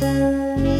Música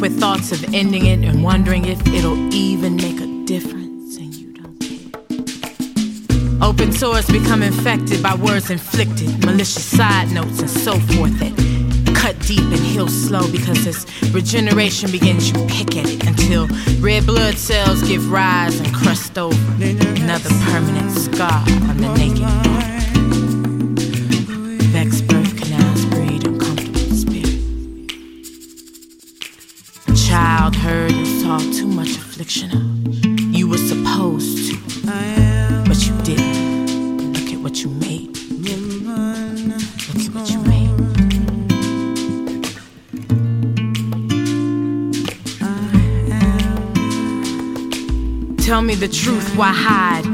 with thoughts of ending it and wondering if it'll even make a difference, and you don't care. Open source become infected by words inflicted, malicious side notes, and so forth that cut deep and heal slow because as regeneration begins, you pick at it until red blood cells give rise and crust over another permanent scar on the naked body. heard and saw too much affliction. You were supposed to, Tell me the truth, why hide?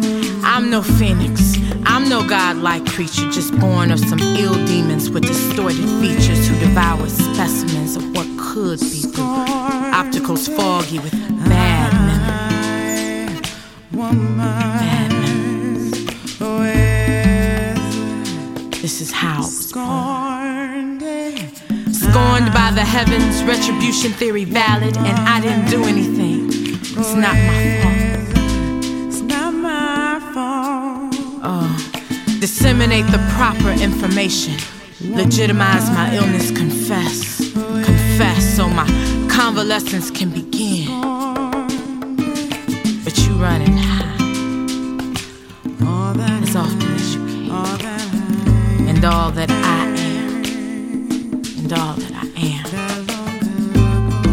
I'm no phoenix. I'm no godlike creature, just born of some ill demons with distorted features who devour specimens of what could be Opticals foggy with bad memories. Bad memories. This is how scorned. Scorned by the heavens, retribution theory valid, and I didn't do anything. It's not my fault. Disseminate the proper information. Legitimize my illness, confess. Confess so my convalescence can begin. But you run and hide as often as you can. And all that I am, and all that I am,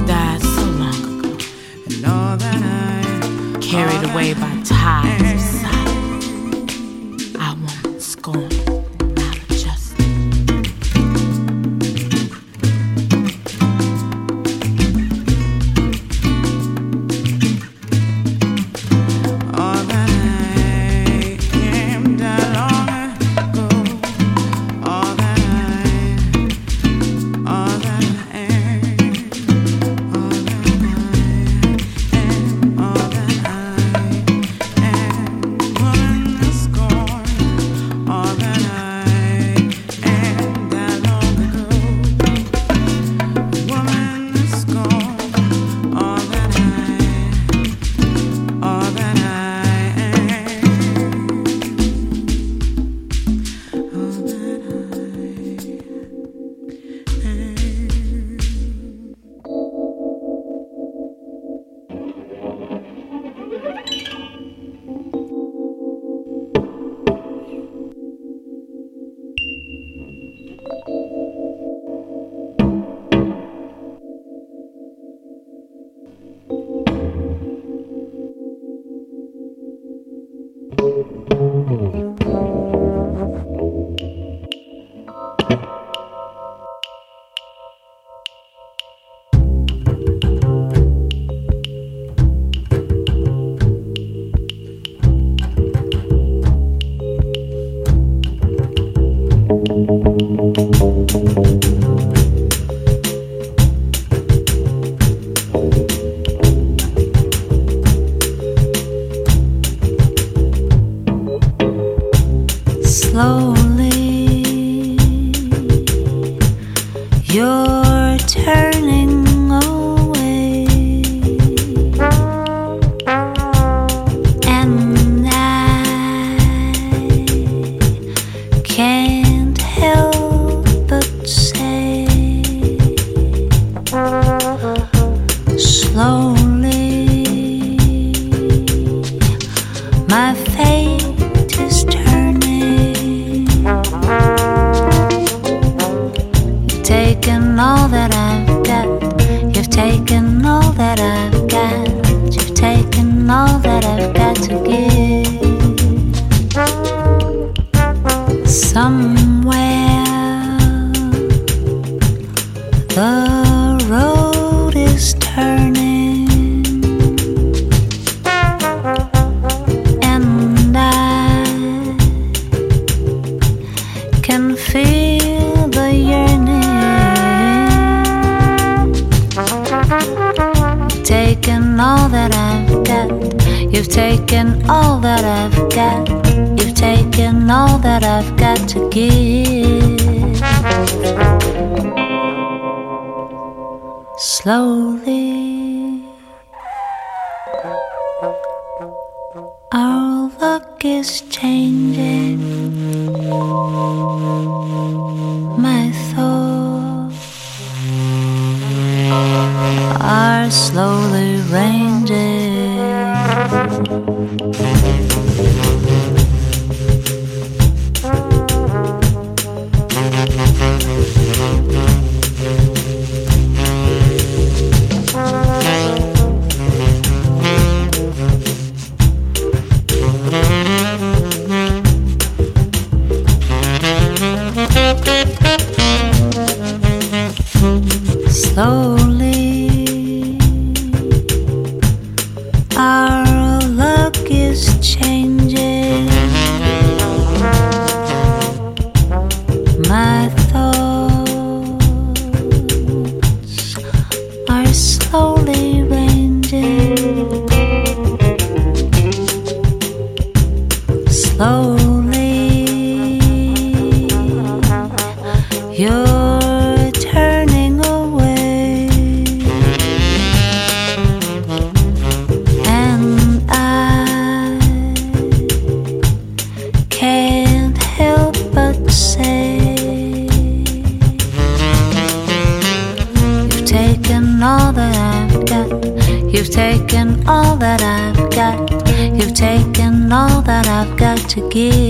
died so long ago. Carried away by tides taken all that I've got. You've taken all that I've got to give. to give.